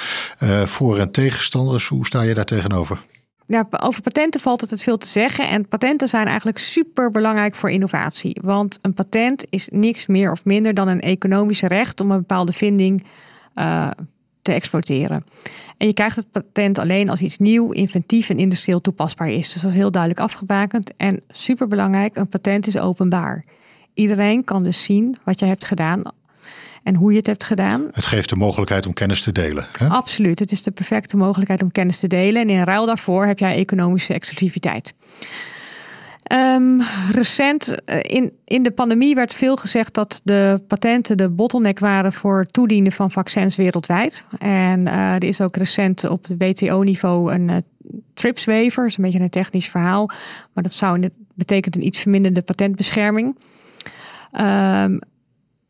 voor- en tegenstanders, hoe sta je daar tegenover? Ja, over patenten valt het veel te zeggen. En patenten zijn eigenlijk super belangrijk voor innovatie. Want een patent is niks meer of minder dan een economisch recht om een bepaalde vinding uh, te exploiteren. En je krijgt het patent alleen als iets nieuw, inventief en industrieel toepasbaar is. Dus dat is heel duidelijk afgebakend. En superbelangrijk, een patent is openbaar. Iedereen kan dus zien wat je hebt gedaan en hoe je het hebt gedaan. Het geeft de mogelijkheid om kennis te delen. Hè? Absoluut, het is de perfecte mogelijkheid om kennis te delen. En in ruil daarvoor heb jij economische exclusiviteit. Um, recent eh, in, in de pandemie werd veel gezegd dat de patenten de bottleneck waren voor het toedienen van vaccins wereldwijd. En uh, er is ook recent op het WTO-niveau een uh, TRIPS waiver, dat is een beetje een technisch verhaal, maar dat zou betekent een iets verminderde patentbescherming. Um,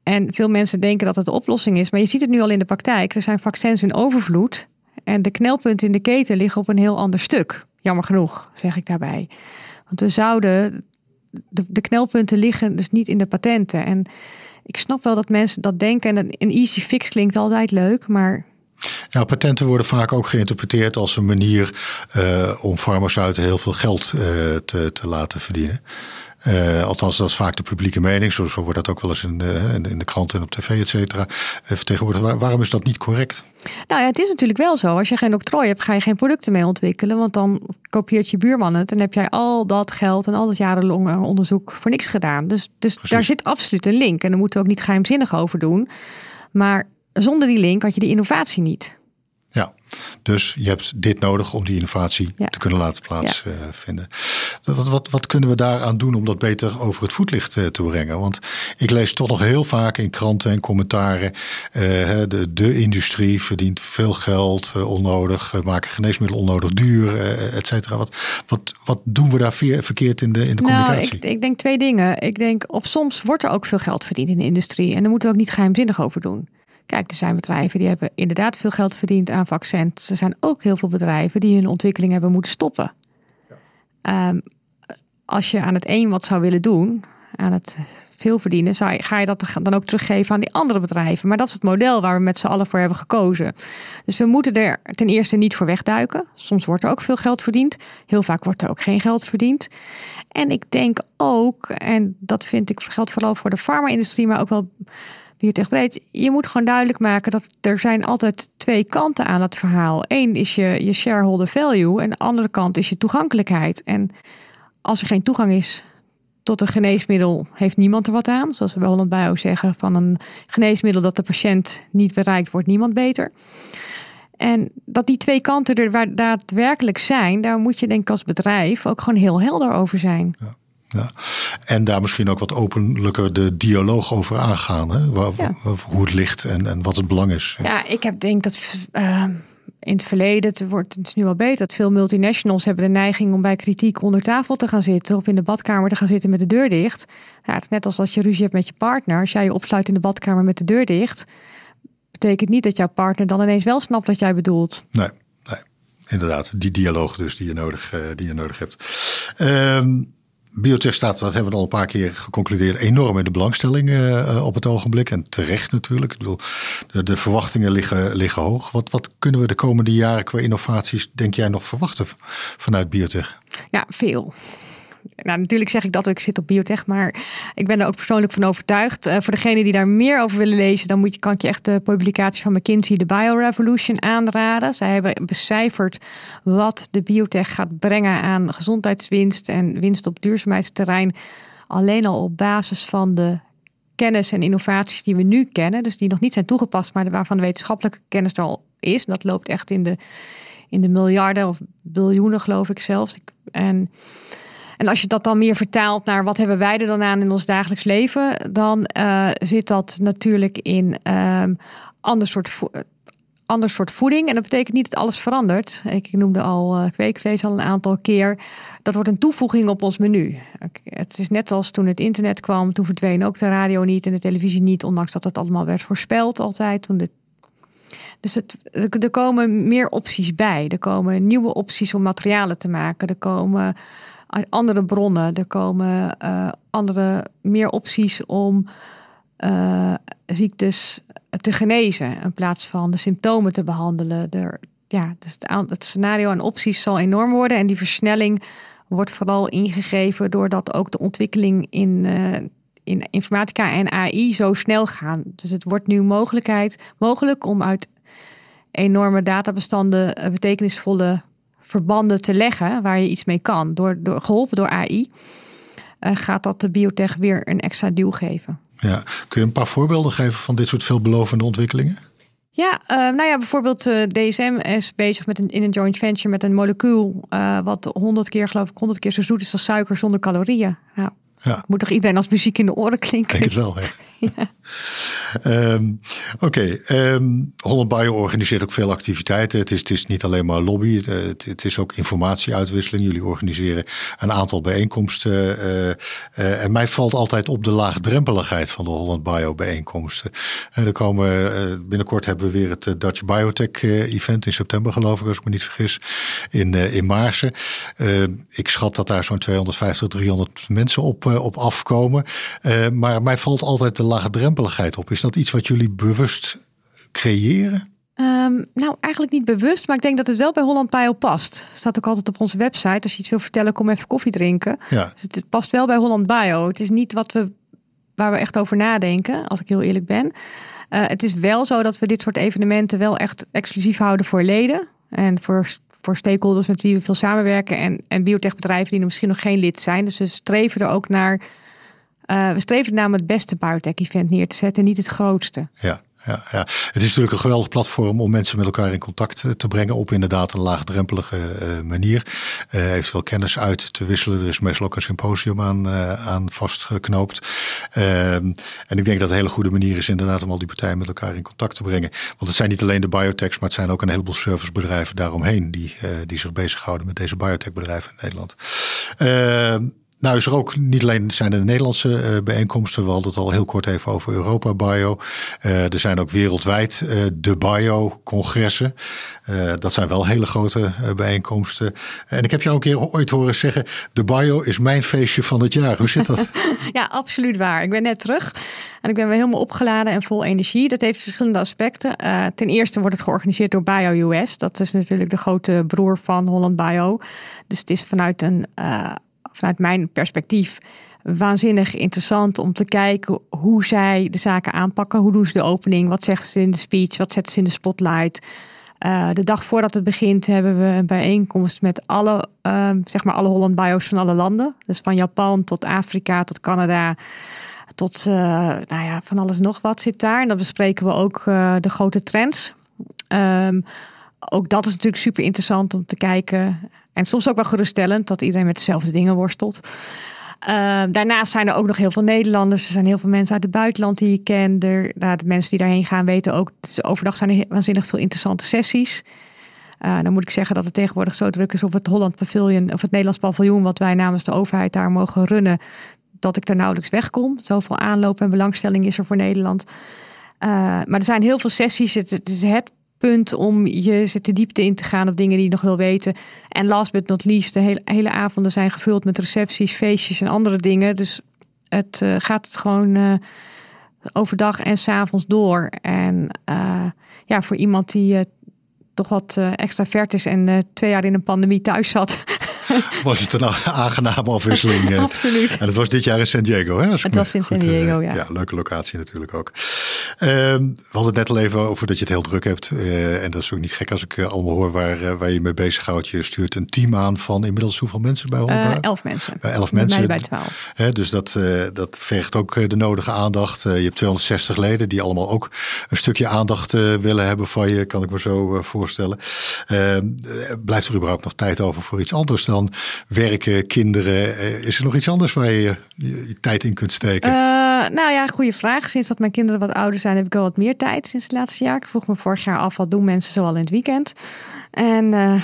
en veel mensen denken dat het de oplossing is, maar je ziet het nu al in de praktijk. Er zijn vaccins in overvloed en de knelpunten in de keten liggen op een heel ander stuk. Jammer genoeg, zeg ik daarbij. Want we zouden. De, knelpunten liggen dus niet in de patenten. En ik snap wel dat mensen dat denken. En een easy fix klinkt altijd leuk, maar ja, patenten worden vaak ook geïnterpreteerd als een manier uh, om farmaceuten heel veel geld uh, te, te laten verdienen. Uh, althans, dat is vaak de publieke mening. Zo, zo wordt dat ook wel eens in, uh, in de krant en op tv, et cetera, vertegenwoordigd. Waar, waarom is dat niet correct? Nou ja, het is natuurlijk wel zo. Als je geen octrooi hebt, ga je geen producten mee ontwikkelen. Want dan kopieert je buurman het. En heb jij al dat geld en al dat jarenlang onderzoek voor niks gedaan. Dus, dus daar zit absoluut een link. En daar moeten we ook niet geheimzinnig over doen. Maar zonder die link had je de innovatie niet. Dus je hebt dit nodig om die innovatie ja. te kunnen laten plaatsvinden. Ja. Wat, wat, wat kunnen we daaraan doen om dat beter over het voetlicht te brengen? Want ik lees toch nog heel vaak in kranten en commentaren: uh, de, de industrie verdient veel geld onnodig, maken geneesmiddelen onnodig duur, et cetera. Wat, wat, wat doen we daar verkeerd in de, in de nou, communicatie? Ik, ik denk twee dingen. Ik denk, of soms wordt er ook veel geld verdiend in de industrie en daar moeten we ook niet geheimzinnig over doen. Kijk, er zijn bedrijven die hebben inderdaad veel geld verdiend aan vaccins. Er zijn ook heel veel bedrijven die hun ontwikkeling hebben moeten stoppen. Ja. Um, als je aan het een wat zou willen doen, aan het veel verdienen, zou je, ga je dat dan ook teruggeven aan die andere bedrijven. Maar dat is het model waar we met z'n allen voor hebben gekozen. Dus we moeten er ten eerste niet voor wegduiken. Soms wordt er ook veel geld verdiend. Heel vaak wordt er ook geen geld verdiend. En ik denk ook, en dat vind ik geldt vooral voor de farma-industrie, maar ook wel biotech breed. Je moet gewoon duidelijk maken dat er zijn altijd twee kanten aan het verhaal. Eén is je, shareholder value en de andere kant is je toegankelijkheid. En als er geen toegang is tot een geneesmiddel, heeft niemand er wat aan. Zoals we bij Holland Bio zeggen, van een geneesmiddel dat de patiënt niet bereikt, wordt niemand beter. En dat die twee kanten er daadwerkelijk zijn, daar moet je denk ik als bedrijf ook gewoon heel helder over zijn. Ja. Ja. En daar misschien ook wat openlijker de dialoog over aangaan. Hè? Waar, ja. Hoe het ligt en, en wat het belang is. Ja, ik heb denk dat uh, in het verleden, het wordt het is nu al beter, dat veel multinationals hebben de neiging om bij kritiek onder tafel te gaan zitten of in de badkamer te gaan zitten met de deur dicht. Ja, het is net als als je ruzie hebt met je partner. Als jij je opsluit in de badkamer met de deur dicht, betekent niet dat jouw partner dan ineens wel snapt wat jij bedoelt. Nee, nee. inderdaad. Die dialoog dus die je nodig, uh, die je nodig hebt. Um, biotech staat, dat hebben we al een paar keer geconcludeerd, enorm in de belangstelling uh, op het ogenblik. En terecht natuurlijk. Ik bedoel, de, de, verwachtingen liggen, liggen hoog. Wat, wat kunnen we de komende jaren qua innovaties, denk jij, nog verwachten vanuit biotech? Ja, veel nou, natuurlijk zeg ik dat ik zit op biotech, maar ik ben er ook persoonlijk van overtuigd. Uh, voor degenen die daar meer over willen lezen, dan moet je, kan ik je echt de publicatie van McKinsey, de Biorevolution, aanraden. Zij hebben becijferd wat de biotech gaat brengen aan gezondheidswinst en winst op duurzaamheidsterrein. Alleen al op basis van de kennis en innovaties die we nu kennen, dus die nog niet zijn toegepast, maar waarvan de wetenschappelijke kennis er al is. Dat loopt echt in de, in de miljarden of biljoenen, geloof ik zelfs. En en als je dat dan meer vertaalt naar wat hebben wij er dan aan in ons dagelijks leven, dan uh, zit dat natuurlijk in um, ander soort ander soort voeding. En dat betekent niet dat alles verandert. Ik noemde al uh, kweekvlees al een aantal keer. Dat wordt een toevoeging op ons menu. Het is net als toen het internet kwam. Toen verdween ook de radio niet en de televisie niet. Ondanks dat het allemaal werd voorspeld altijd. Toen de... Dus er komen meer opties bij. Er komen nieuwe opties om materialen te maken. Er komen uit andere bronnen. Er komen uh, andere, meer opties om uh, ziektes te genezen in plaats van de symptomen te behandelen. Er, ja, dus het, het scenario en opties zal enorm worden en die versnelling wordt vooral ingegeven doordat ook de ontwikkeling in, uh, in informatica en AI zo snel gaan. Dus het wordt nu mogelijkheid, mogelijk om uit enorme databestanden betekenisvolle verbanden te leggen waar je iets mee kan. Door, door, geholpen door AI eh, gaat dat de biotech weer een extra duw geven. Ja. Kun je een paar voorbeelden geven van dit soort veelbelovende ontwikkelingen? Ja, uh, nou ja, bijvoorbeeld uh, eh, DSM is bezig met een, in een joint venture met een molecuul wat 100 keer, geloof ik, 100 keer zo zoet is als suiker zonder calorieën. Nou, ja. Moet toch iedereen als muziek in de oren klinken? Denk het wel, hè? Ehm, oké, ehm, Holland Bio organiseert ook veel activiteiten. Het is, het is niet alleen maar lobby, het, is ook informatieuitwisseling. Jullie organiseren een aantal bijeenkomsten. Uh, uh, en mij valt altijd op de laagdrempeligheid van de Holland Bio bijeenkomsten. En er komen, binnenkort hebben we weer het Dutch Biotech event in september, geloof ik, als ik me niet vergis, in, in Maarsen. Ik schat dat daar zo'n 250, 300 mensen op, op afkomen. maar mij valt altijd de laagdrempeligheid op. Is dat iets wat jullie bewust creëren? Ehm, nou, eigenlijk niet bewust, maar ik denk dat het wel bij Holland Bio past. Staat ook altijd op onze website. Als je iets wil vertellen, kom even koffie drinken. Ja. Dus het past wel bij Holland Bio. Het is niet wat we, waar we echt over nadenken, als ik heel eerlijk ben. Uh, het is wel zo dat we dit soort evenementen wel echt exclusief houden voor leden. En voor, voor stakeholders met wie we veel samenwerken. En, en biotechbedrijven die er misschien nog geen lid zijn. Dus we streven er ook naar uh, we streven namelijk het beste biotech-event neer te zetten, niet het grootste. Ja. Ja, ja, het is natuurlijk een geweldig platform om mensen met elkaar in contact eh, te brengen op inderdaad een laagdrempelige uh, manier. Uh, eventueel kennis uit te wisselen. Er is meestal ook een symposium aan, aan vastgeknoopt. Ehm, en ik denk dat een hele goede manier is inderdaad om al die partijen met elkaar in contact te brengen. Want het zijn niet alleen de biotechs, maar het zijn ook een heleboel servicebedrijven daaromheen die, die zich bezighouden met deze biotechbedrijven in Nederland. Nou is er ook niet alleen zijn er de Nederlandse uh, bijeenkomsten. We hadden het al heel kort even over Europa Bio. Uh, er zijn ook wereldwijd uh, de Bio-congressen. dat zijn wel hele grote bijeenkomsten. En ik heb jou een keer ooit horen zeggen... de Bio is mijn feestje van het jaar. Hoe zit dat? ja, absoluut waar. Ik ben net terug. En ik ben weer helemaal opgeladen en vol energie. Dat heeft verschillende aspecten. ten eerste wordt het georganiseerd door Bio US. Dat is natuurlijk de grote broer van Holland Bio. Dus het is vanuit een vanuit mijn perspectief waanzinnig interessant om te kijken hoe zij de zaken aanpakken. Hoe doen ze de opening? Wat zeggen ze in de speech? Wat zetten ze in de spotlight? Uh, de dag voordat het begint hebben we een bijeenkomst met alle, uh, zeg maar alle Holland Bio's van alle landen. Dus van Japan tot Afrika tot Canada. Tot uh, nou ja, van alles nog wat zit daar. En dan bespreken we ook eh, de grote trends. Um, ook dat is natuurlijk super interessant om te kijken. En soms ook wel geruststellend dat iedereen met dezelfde dingen worstelt. Uh, daarnaast zijn er ook nog heel veel Nederlanders. Er zijn heel veel mensen uit het buitenland die je kent. Er, nou, de mensen die daarheen gaan weten ook. Overdag zijn er waanzinnig veel interessante sessies. Uh, dan moet ik zeggen dat het tegenwoordig zo druk is op het Holland Pavilion of het Nederlands paviljoen, wat wij namens de overheid daar mogen runnen, dat ik er nauwelijks wegkom. Zoveel aanloop en belangstelling is er voor Nederland. Uh, maar er zijn heel veel sessies. Het, het is het punt om je te diepte in te gaan op dingen die je nog wil weten. En last but not least, de hele, hele avonden zijn gevuld met recepties, feestjes en andere dingen. Dus het uh, gaat het gewoon uh, overdag en s'avonds door. En uh, ja, voor iemand die toch wat extravert is en twee jaar in een pandemie thuis zat. was het een aangename afwisseling. Eh. Absoluut. En het was dit jaar in San Diego, hè? Het was in San Diego, ja. Ja, leuke locatie natuurlijk ook. Ehm, we hadden het net al even over dat je het heel druk hebt. Uh, en dat is ook niet gek als ik allemaal hoor waar, waar je mee bezighoudt. Je stuurt een team aan van inmiddels hoeveel mensen bij Holland? elf mensen. elf mensen. Bij twaalf. Dus dat, dat vergt ook de nodige aandacht. je hebt 260 leden die allemaal ook een stukje aandacht willen hebben van je, kan ik me zo voorstellen. Ehm, blijft er überhaupt nog tijd over voor iets anders dan werken, kinderen? Eh, is er nog iets anders waar je je, tijd in kunt steken? Uh, nou ja, goede vraag. Sinds dat mijn kinderen wat ouder zijn, heb ik wel wat meer tijd sinds het laatste jaar. Ik vroeg me vorig jaar af, wat doen mensen zoal in het weekend? En uh,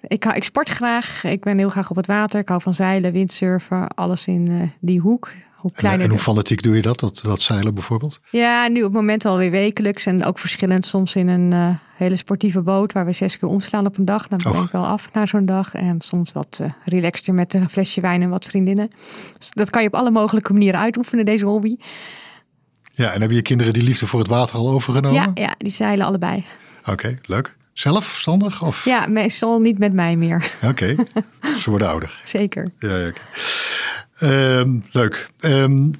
ik, ik sport graag. Ik ben heel graag op het water. Ik hou van zeilen, windsurfen, alles in die hoek. Hoe kleiner en, hoe fanatiek doe je dat, dat, dat zeilen bijvoorbeeld? Ja, nu op het moment alweer wekelijks. En ook verschillend soms in een uh, hele sportieve boot... waar we zes keer omslaan op een dag. Dan ben ik wel af na zo'n dag. En soms wat uh, relaxter met een flesje wijn en wat vriendinnen. Dus dat kan je op alle mogelijke manieren uitoefenen, deze hobby. Ja, en hebben je kinderen die liefde voor het water al overgenomen? Ja, ja die zeilen allebei. Oké, leuk. Zelf verstandig? Of? Ja, meestal niet met mij meer. Oké, ze worden ouder. Zeker. Ja, ja Um, leuk. Um,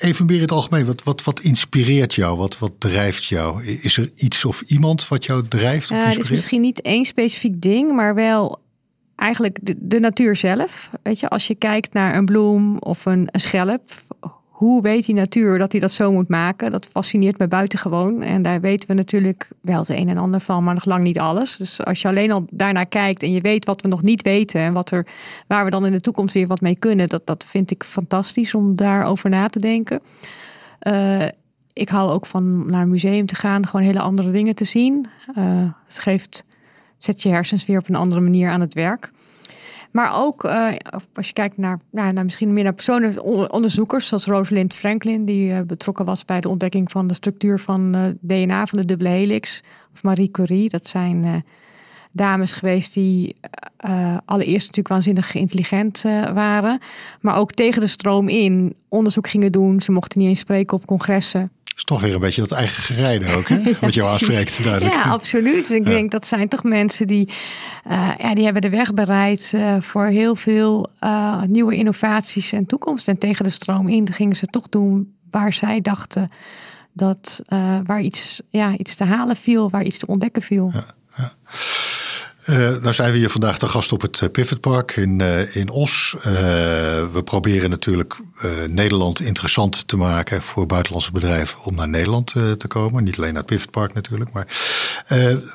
even meer in het algemeen, wat, wat, wat inspireert jou? Wat, wat drijft jou? Is er iets of iemand wat jou drijft? Of uh, het is misschien niet één specifiek ding, maar wel eigenlijk de, de, natuur zelf. Weet je, als je kijkt naar een bloem of een, een schelp, hoe weet die natuur dat hij dat zo moet maken? Dat fascineert me buitengewoon. En daar weten we natuurlijk wel het een en ander van, maar nog lang niet alles. Dus als je alleen al daarnaar kijkt en je weet wat we nog niet weten en wat er, waar we dan in de toekomst weer wat mee kunnen, dat, dat vind ik fantastisch om daarover na te denken. Uh, ik hou ook van naar een museum te gaan, gewoon hele andere dingen te zien. Uh, het geeft, zet je hersens weer op een andere manier aan het werk. Maar ook uh, als je kijkt naar, nou, naar misschien meer naar personen, onderzoekers zoals Rosalind Franklin, die uh, betrokken was bij de ontdekking van de structuur van uh, DNA van de dubbele helix. Of Marie Curie, dat zijn dames geweest die allereerst natuurlijk waanzinnig intelligent waren, maar ook tegen de stroom in onderzoek gingen doen. Ze mochten niet eens spreken op congressen is toch weer een beetje dat eigen gerijden ook, hè? wat jou aanspreekt. Duidelijk. Ja, absoluut. ik denk dat zijn toch mensen die, uh, ja, die hebben de weg bereid uh, voor heel veel uh, nieuwe innovaties en toekomst. En tegen de stroom in gingen ze toch doen waar zij dachten dat waar iets, ja, iets te halen viel, waar iets te ontdekken viel. Ja. Uh, nou zijn we hier vandaag te gast op het eh, Pivot Park in, uh, in Os. We proberen natuurlijk Nederland interessant te maken voor buitenlandse bedrijven om naar Nederland te komen. Niet alleen naar het Pivot Park natuurlijk. Maar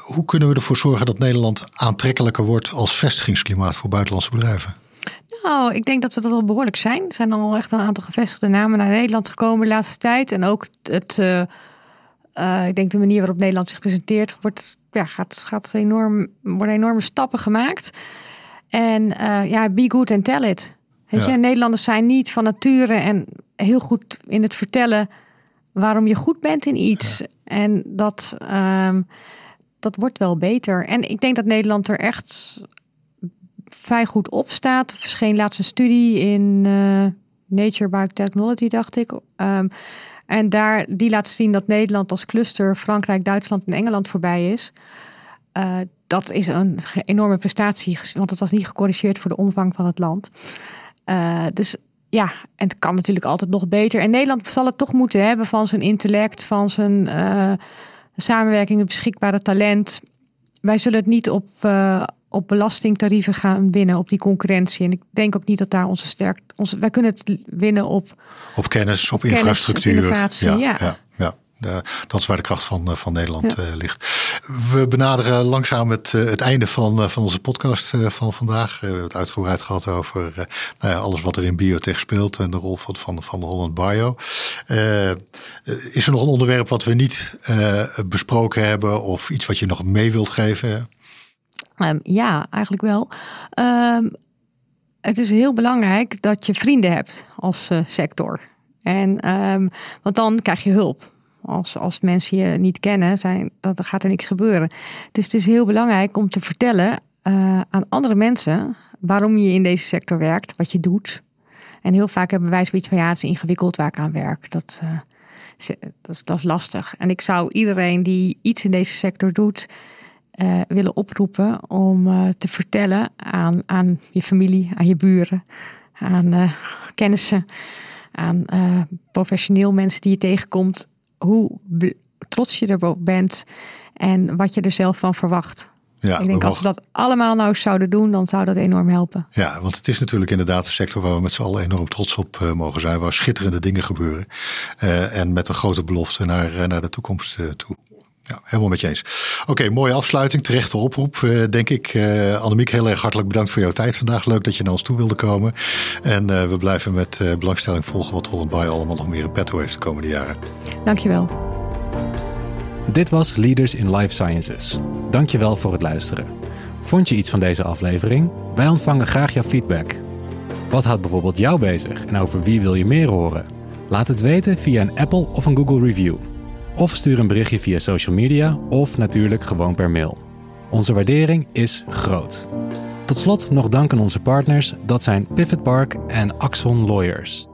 hoe kunnen we ervoor zorgen dat Nederland aantrekkelijker wordt als vestigingsklimaat voor buitenlandse bedrijven? Nou, ik denk dat we dat al behoorlijk zijn. Er zijn al echt een aantal gevestigde namen naar Nederland gekomen de laatste tijd. En ook het, ik denk de manier waarop Nederland zich presenteert wordt ja, gaat, gaat enorm, worden enorme stappen gemaakt. En uh, ja, be good and tell it. Weet je, Nederlanders zijn niet van nature en heel goed in het vertellen waarom je goed bent in iets. En dat, um, dat wordt wel beter. En ik denk dat Nederland er echt vrij goed op staat. Er verscheen laatst een studie in uh, Nature Biotechnology, dacht ik. Um, en daar, die laat zien dat Nederland als cluster Frankrijk, Duitsland en Engeland voorbij is. Uh, dat is een enorme prestatie, want het was niet gecorrigeerd voor de omvang van het land. Uh, dus ja, en het kan natuurlijk altijd nog beter. En Nederland zal het toch moeten hebben van zijn intellect, van zijn uh, samenwerking, het beschikbare talent. Wij zullen het niet op, op belastingtarieven gaan winnen, op die concurrentie. En ik denk ook niet dat daar onze sterk. Onze, wij kunnen het winnen op. Op kennis, op, infrastructuur. innovatie, ja, ja. ja, dat is waar de kracht van, eh, van Nederland uh, ligt. We benaderen langzaam het, uh, het einde van, van onze podcast van vandaag. we hebben het uitgebreid gehad over nou ja, alles wat er in biotech speelt en de rol van, van, van Holland Bio. is er nog een onderwerp wat we niet besproken hebben of iets wat je nog mee wilt geven? Um, ja, eigenlijk wel. Um, het is heel belangrijk dat je vrienden hebt als uh, sector. En, um, want dan krijg je hulp. Als, als mensen je niet kennen, zijn, dan gaat er niks gebeuren. Dus het is heel belangrijk om te vertellen uh, aan andere mensen waarom je in deze sector werkt, wat je doet. En heel vaak hebben wij zoiets van ja, het is ingewikkeld waar ik aan werk. Dat, uh, dat, dat is lastig. En ik zou iedereen die iets in deze sector doet, uh, willen oproepen om uh, te vertellen aan, aan je familie, aan je buren, aan uh, kennissen, aan professioneel mensen die je tegenkomt, hoe trots je erop bent en wat je er zelf van verwacht. Ja, ik denk als we dat allemaal nou zouden doen, dan zou dat enorm helpen. Ja, want het is natuurlijk inderdaad een sector waar we met z'n allen enorm trots op uh, mogen zijn. Waar schitterende dingen gebeuren. Uh, en met een grote belofte naar, naar de toekomst toe. Ja, helemaal met je eens. Oké, mooie afsluiting, terechte oproep, uh, denk ik. Uh, Annemiek, heel erg hartelijk bedankt voor jouw tijd vandaag. Leuk dat je naar ons toe wilde komen. En uh, we blijven met belangstelling volgen wat Holland Bay allemaal nog meer in petto heeft de komende jaren. Dankjewel. Dit was Leaders in Life Sciences. Dankjewel voor het luisteren. Vond je iets van deze aflevering? Wij ontvangen graag jouw feedback. Wat houdt bijvoorbeeld jou bezig en over wie wil je meer horen? Laat het weten via een Apple of een Google review. Of stuur een berichtje via social media of natuurlijk gewoon per mail. Onze waardering is groot. Tot slot nog dank aan onze partners, dat zijn Pivot Park en Axon Lawyers.